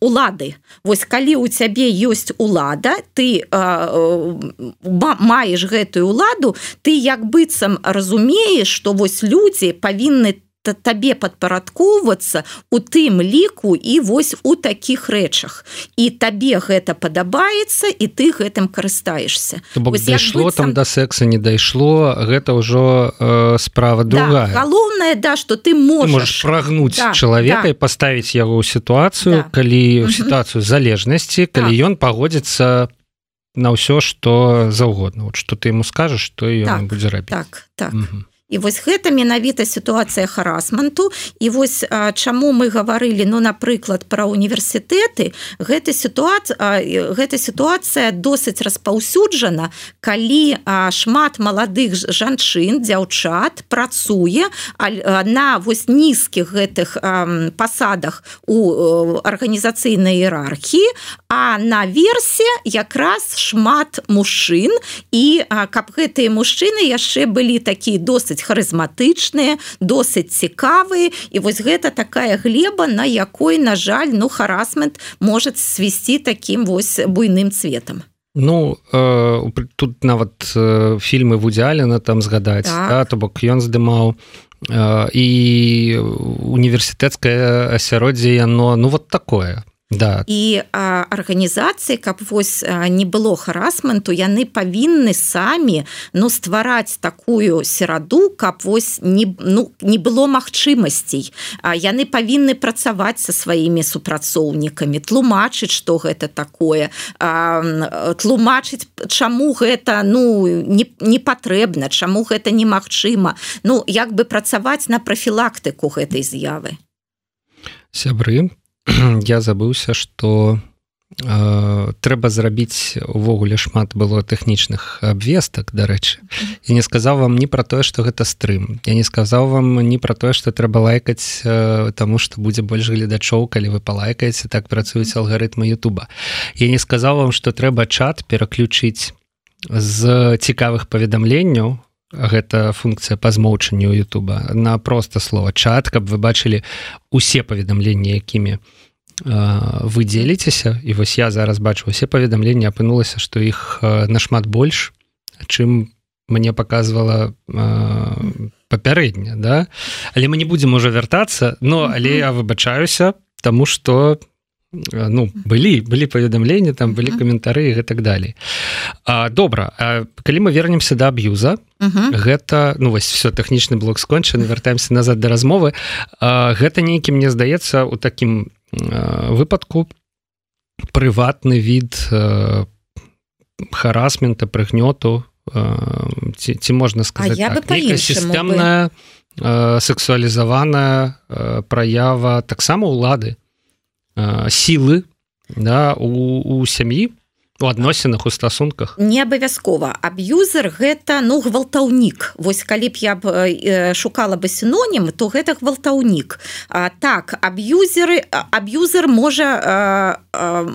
улады. Вось калі у цябе ёсць улада ты маеш гэтую уладу ты як быццам разумееш што вось людзі павінны табе падпарадкоўвацца у тым ліку і вось у такіх рэчах. І табе гэта падабаецца і ты гэтым карыстаешься дайшло там да секса не дайшло гэта ўжо э, справа другая. да, галоўнае да что ты можаш. прагнуць да, чалавека да. і паставіць яго ў сітуацыю да. калі сітуацыю залежнасці калі ён пагодзіцца на ўсё что заўгодна. Вот что ты ему скажаш то ён так, будзе рабіць. так так. Угу і вось гэта менавіта сітуацыя харасманту. І вось а, чаму мы гаварылі ну напрыклад пра універсітэты гэта сітуацыя гэта сітуацыя досыць распаўсюджана калі а, шмат маладых жанчын дзяўчат працуе на вось нізкіх гэтых а, пасадах у арганізацыйнай іерархіі а на версе якраз шмат мужчын. І а, каб гэтыя мужчыны яшчэ былі досыць досыць харызматычныя досыць цікавыя і вось гэта такая глеба на якой на жаль ну харасмент может свісці таким вось буйным цветам. Ну э, тут нават э, фільмы вудзяліна там згадаць так. да, то бок ён здымаў. Э, і універсітэцкае асяроддзе яно ну вот такое да. і арганізацыі каб вось а, не было харасменту яны павінны самі ну ствараць такую сераду каб вось не ну не было магчымасцей. А яны павінны працаваць со сваімі супрацоўнікамі тлумачыць что гэта такое а, тлумачыць чаму гэта ну не, не патрэбна чаму гэта немагчыма. Ну як бы працаваць на прафілактыку гэтай з'явы. Сябры *clears throat* я забыўся что э, трэба зрабіць увогуле шмат было тэхнічных абвестак дарэчы. І не сказаў вам не про тое что гэта стрым. Я не сказаў вам не про тое что трэба лайкаць э, тому что будзе больш гледачоў калі вы палайкаеце так працуюць алгарытмы Ютуба. Я не сказаў вам что трэба чат пераключыць з цікавых паведамленняў гэта функцыя па змоўчанню Ютуба. На проста слова чат каб вы бачылі усе паведамленні якімі вы дзеліцеся. І вось я зараз бачу усе паведамленні апынулася што іх нашмат больш чым мне показывала папярэдня да? Але мы не будзем уже вяртацца но але я выбачаюся тому что ну былі былі паведамленні там былі каментары і гэтак далей добра калі мы вернемся да аб'юза гэта ну вось все тэхнічны блок скончаны вяртаемся назад да размовы. Гэта нейкі мне здаецца у такім выпадку прыватны від харасмента прыгнёту ці, ці можна сказаць так, сістэмная сексуалізаваная праява таксама улады сілы да, у, у сям'і у адносінах у стасунках? Не абавязкова. Аб'юзер гэта ну гвалтаўнік. Вось калі б я б э, шукала бы сінонім то гэта гвалтаўнік. А, так аб'юзеры аб'юзер можа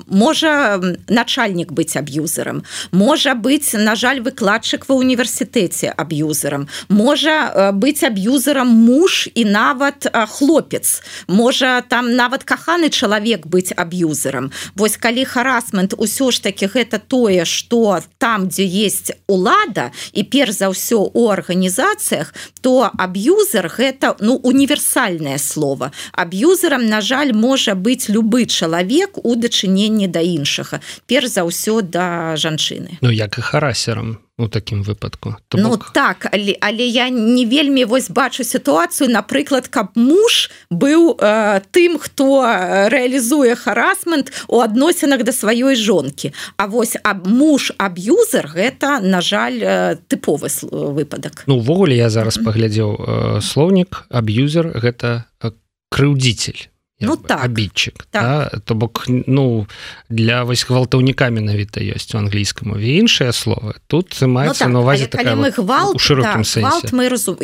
можа начальнік быць аб'юзерам. Можа быць на жаль выкладчык ва універсітэце аб'юзерам. Можа быць аб'юзерам муж і нават хлопец. Можа там нават каханы чалавек быць аб'юзерам. Вось калі харасмент усё ж таки гэта тое что там дзе есть улада і перш за ўсё у арганізацыях то аб'юзер гэта ну універсальное слово. Аб'юзерам на жаль можа быць любы чалавек у дачыненні да іншага перш за ўсё да жанчыны Ну як і харасерам у такім выпадку То ну бок... так але, але я не вельмі вось бачу сітуацыю. Напрыклад каб муж быў э, тым хто рэалізуе харасмент у адносінах да сваёй жонкі. А вось аб муж аб'юзер гэта на жаль э, тыповы выпадак. Ну увогуле я зараз паглядзеў э, слоўнік аб'юзер гэта крыўдзіцель ну так абітчык так. да? то бок ну для вось гвалтаўніка менавіта ёсць у англійскаму іншыя словы тут маецца ну, так, на увазе вот, гвалт у шырокім так, гвалт мы разум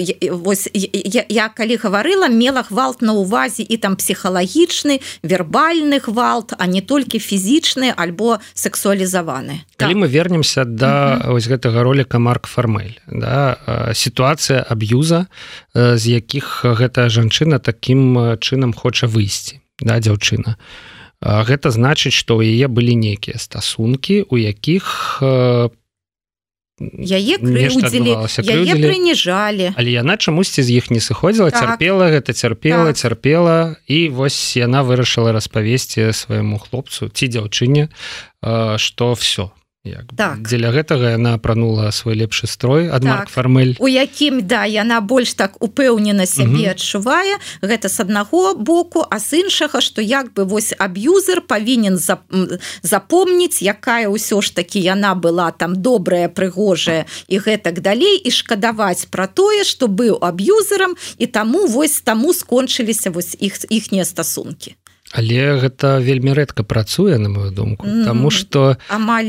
вось я, я калі гаварыла мела гвалт на увазе і там псіхалагічны вербальны гвалт а не толькі фізічны альбо сексуалізаваны калі так. мы вернемся да угу. вось гэтага роліка марк фармель да сітуацыя аб'юза з якіх гэтая жанчына таким чынам хоча выйсці да дзяўчына гэта значыць што ў яе былі нейкія стасункі у якіх яе прыніжалі але яна чамусьці з іх не сыходзіла так. цярпела гэта цярпела так. цярпела і вось яна вырашыла распавесці свайму хлопцу ці дзяўчыне што все як так. дзеля гэтага яна апранула свой лепшы строй аднак так. фармель у якім да яна больш так упэўнена сябе адчувае гэта з аднаго боку а з іншага што як бы вось аб'юзер павінен зап... запомніць якая ўсё ж такі яна была там добрая прыгожая і гэтак далей і шкадаваць пра тое што быў аб'юзерам і таму вось таму скончыліся вось іх іхнія стасункі але гэта вельмі рэдка працуе на мою думку mm -hmm. тому что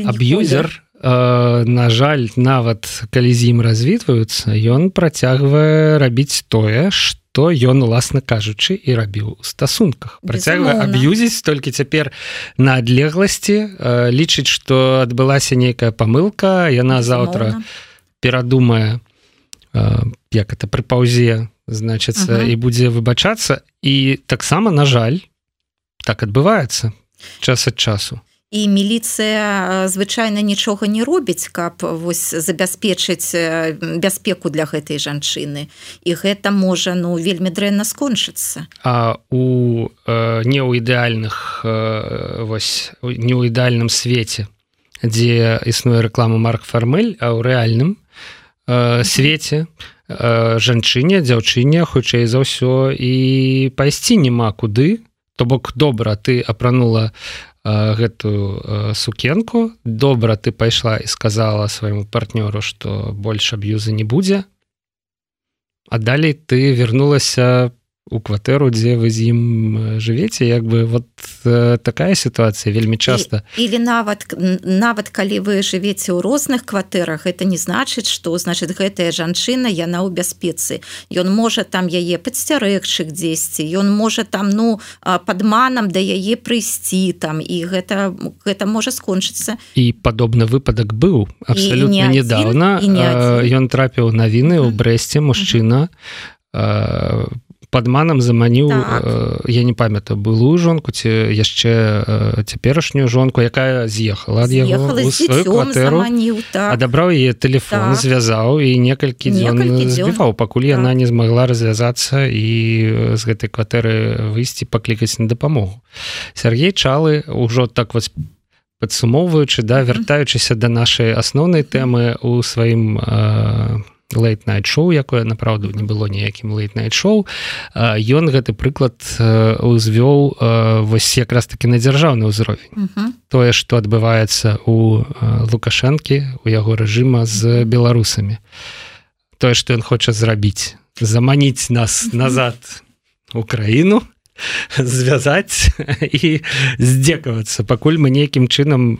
аб'юзер на жаль нават калі з ім развітваюцца ён працягвае рабіць тое что ён уласна кажучы і рабіў у стасунках. Працягвае аб'юзіць толькі цяпер на адлегласці лічыць что адбылася нейкая памылка яна заўтра перадумае як это пры паўзе значыцца uh -huh. і будзе выбачацца. І таксама на жаль так адбываецца час ад часу. І міліцыя звычайна нічога не робіць каб вось забяспечыць бяспеку для гэтай жанчыны. І гэта можа ну вельмі дрэнна скончыцца. А у э, не ў ідэальных э, вось не ў ідэальным свеце дзе існуе рэклама марк фармель а ў рэальным э, свеце э, жанчыне дзяўчыне хутчэй за ўсё і пайсці няма куды то бок добра ты апранула гэтую сукенку. Добра ты пайшла і сказала свайму партнёру что больш аб'юза не будзе. А далей ты вернулася у кватэру дзе вы з ім жывеце як бы вот э, такая сітуацыя вельмі часта. Или нават нават калі вы жывеце ў розных кватэрах это не значыць что значит гэтая жанчына яна ў бяспецы. Ён можа там яе падсцярэгчых дзесьці ён можа там ну падманам да яе прыйсці там і гэта гэта можа скончыцца. І падобны выпадак быў абсолютно недавно ён трапіў навіны ў брэсце мужчына. По падманам заманіў так. э, я не памятаю былую жонку ці яшчэ э, цяперашнюю жонку якая з'ехала ад яго кватэру так. адабраў яе телефон так. звязаў і некалькі дзён збіваў пакуль так. яна не змагла развязацца і з гэтай кватэры выйсці паклікаць на дапамогу Сергей чалы ўжо так вот падсумоўваючы да вяртаючыся да нашай асноўнай тэмы у сваім у э, лейт-найт-шоу якое направду не было ніякім лейт-найт-шоу ён гэты прыклад узвёў вось якраз таки на дзяржаўны ўзровень. Uh -huh. тое что адбываецца у лукашэнкі у яго рэжыма з беларусамі. Тое что ён хоча зрабіць заманіць нас назад у краіну звязаць і здзекавацца пакуль мы нейкім чынам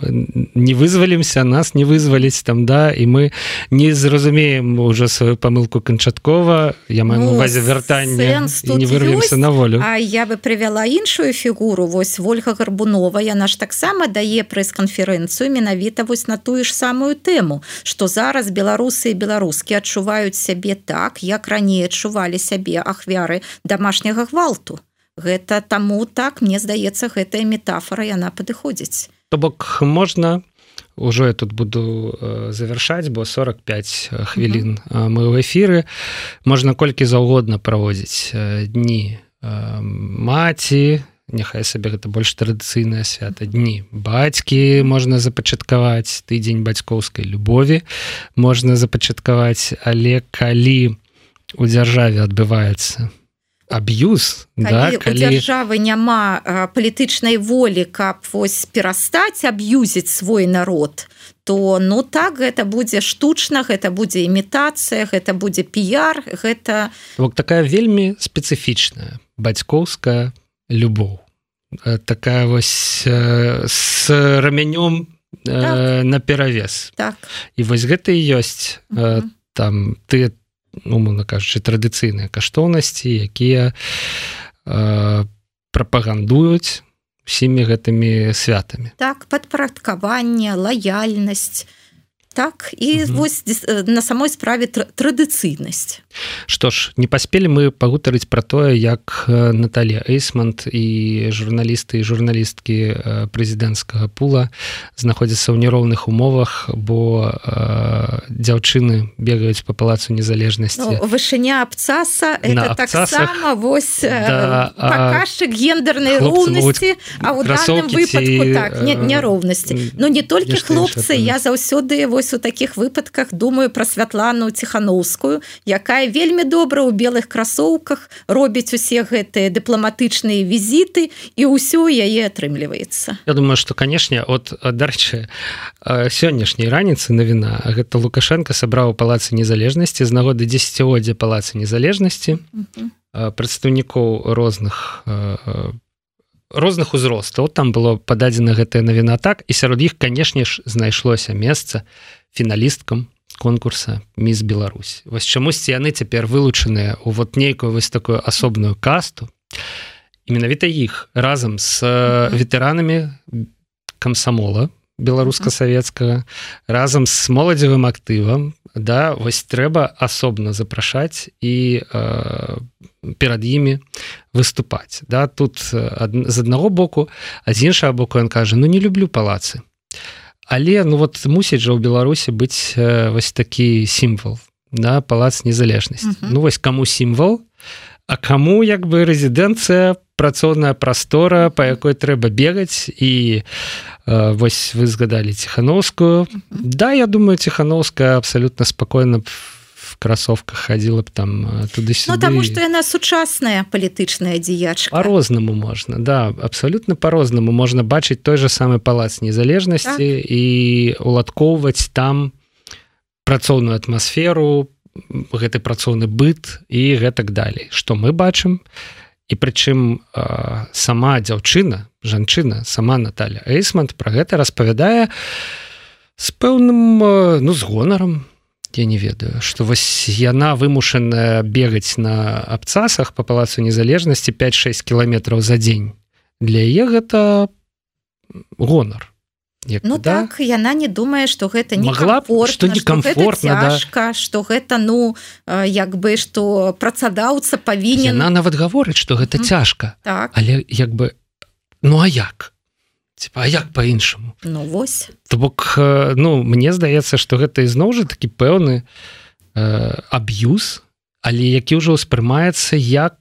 не вызвалімся нас не вызваліць там да і мы не зразумеем уже сваю памылку канчаткова я маю ну, увазе вяртання не вырвемся на волю. А я бы прывяла іншую фігуру вось ольга гарбунова яна ж таксама дае прэс-канферэнцыю менавіта вось на тую ж самую тэму что зараз беларусы і беларускі адчуваюць сябе так як раней адчувалі сябе ахвяры домашняга гвалту гэта таму так мне здаецца гэтая метафора яна падыходзіць. То бок можна ўжо я тут буду э, завершаць бо 45 хвілін mm -hmm. мы ў эфіры. Можна колькі заўгодна праводзіць дні маці няхай сабе гэта больш традыцыйнае свята дні бацькі можна запачаткаваць тыдзень бацькоўскай любові можна запачаткаваць. Але калі у дзяржаве адбываецца аб'юз да, калі... дзяржавы няма палітычнай волі каб вось перастаць аб'юзіць свой народ то ну так гэта будзе штучна гэта будзе імітацыя гэта будзе піяр гэта вот такая вельмі спецыфічная бацькоўская любоў такая вось с рамянём так. на перавес так і вось гэта і ёсць -huh. там ты там умоўна кажучы традыцыйныя каштоўнасці якія э, прапагандуюць усімі гэтымі святамі. Так падпарадкаванне лаяльнасць так і угу. вось на самой справе традыцыйнасць Што ж не паспелі мы пагутарыць пра тое як Наталія эйсмант і журналісты і журналісткі прэзідэнцкага пула знаходзяцца ў нероўных умовах бо э, дзяўчыны бегаюць по палацу незалежнасці. Ну, вышыня абцаса таксама вось да, паказчык гендернай роўнасці а ў выпадку так, няроўнасці Ну не толькі хлопцы я заўсёды вось вось у таких выпадках думаю про святлану ціхановскую якая вельмі добра ў белых красоўках робіць усе гэтыя дыпламатычныя візіты і ўсё яе атрымліваецца. Я думаю что канешне от дарчы сённяшняй раніцы навіна гэта лукашенко сабраў палацы незалежнасці з нагоды десятгоддзя палацы незалежнасці прадстаўнікоў розных по розных узростаў. Там было пададзена гэтая навіна так і сярод іх канешне ж знайшлося месца фіналісткам конкурса міс Беларусь вось чамусьці яны цяпер вылучаныя у вот нейкую вось такую асобную касту і менавіта іх разам з ветэранамі камсамола беларуска-савецкага разам з моладзевым актывам да вось трэба асобна запрашаць і э, перад імі выступаць да. Тут ад, з аднаго боку а з іншага боку ён кажа ну не люблю палацы але ну вот мусіць жа ў беларусі быць э, вось такі сімвал да палац незалежнасць uh -huh. ну вось каму сімвал а каму як бы рэзідэнцыя працоўная прастора по якой трэба бегаць і э, вось вы згадалі ціхановскую uh -huh. да я думаю ціхановская абсалютна спакойна в кроссовках хадзіла б там э, туды ну, таму што яна сучасная палітычная дзеячка по-рознаму можна да абсалютна по-рознаму можна бачыць той же самы палац незалежнасці так. і уладкоўваць там працоўную атмасферу гэты працоўны быт і гэтак далей. Што мы бачым і прычым сама дзяўчына жанчына сама Наталя эйсмант про гэта распавядае з пэўным ну з гонарам я не ведаю что вось яна вымушаная бегаць на абцасах по палацу незалежнасці 5-6 кіламетраў за дзень для яе гэта гонар Як, ну да? так яна не думае что гэта не могла что некомфортно цяжка, да. что гэта ну як бы что працадаўца павінен она нават гаворыць что гэта mm -hmm. цяжка так. але як бы ну а як типа а як по-іншаму ну вось. То бок ну мне здаецца что гэта ізноў жа такі пэўны э, аб'юз але які ўжо ўспрымаецца як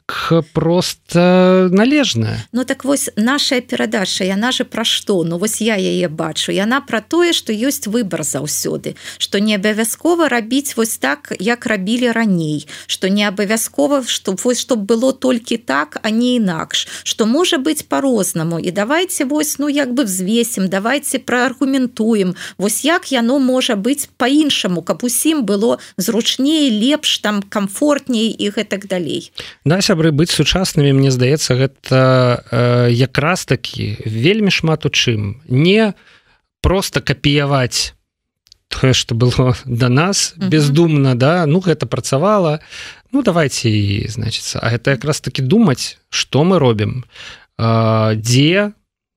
просто належная Ну так вось наша перадача яна же пра што? Ну вось я яе бачу. Яна пра тое што ёсць выбор заўсёды што не абавязкова рабіць вось так як рабілі раней што не абавязкова што вось чтоб было толькі так а не інакш што можа быць по-рознаму і давайте вось ну як бы взвесім давайте прааргументуем вось як яно можа быць по-іншаму каб усім было зручней лепш там комфорт комфортней і гэтак далей. Да сябры быць сучаснымі мне здаецца гэта э, якраз такі вельмі шмат у чым. Не просто капіяваць тое что было *laughs* до нас бездумна да ну гэта працавала ну давайте і значится А гэта якраз таки думаць что мы робім. Э, дзе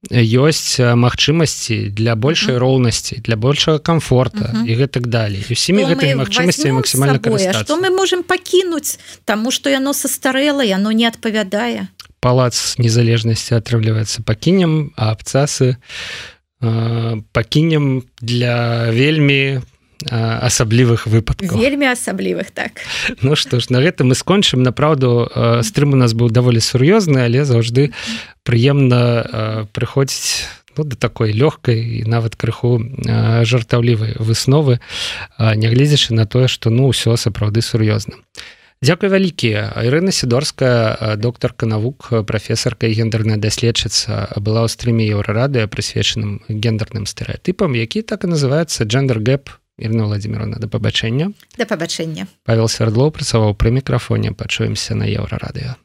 ёсць магчымасці для большай роўнасці для большага комфорта uh -huh. і гэтак далей. Усімі гэтымі магчымасцямі максімальна что мы можем пакінуць? Тому что яно састарэла яно не адпавядае. Палац незалежнасці атрымліваецца. Пакінем а абцасы э, пакінем для вельмі асаблівых выпадкаў вельмі асаблівых так. Ну што ж на гэта мы скончым направду стрым у нас быў даволі сур'ёзны але заўжды прыемна прыходзіць ну, да такой лёгкай і нават крыху жартаўлівай высновы нягледзячы на тое што ну ўсё сапраўды сур'ёзна Дякую вялікія Ірына сідорская доктарка навук прафесарка і гендерная даследчыца была ў стрыме еўрарадыя прысвечаным гендерным стэеатыпам які так і называется джендер гэп Ірна Владимировна да пабачэння да пабачэння Павел свердлоў працаваў пры мікрафоне. Пачуемся на еўрарадыё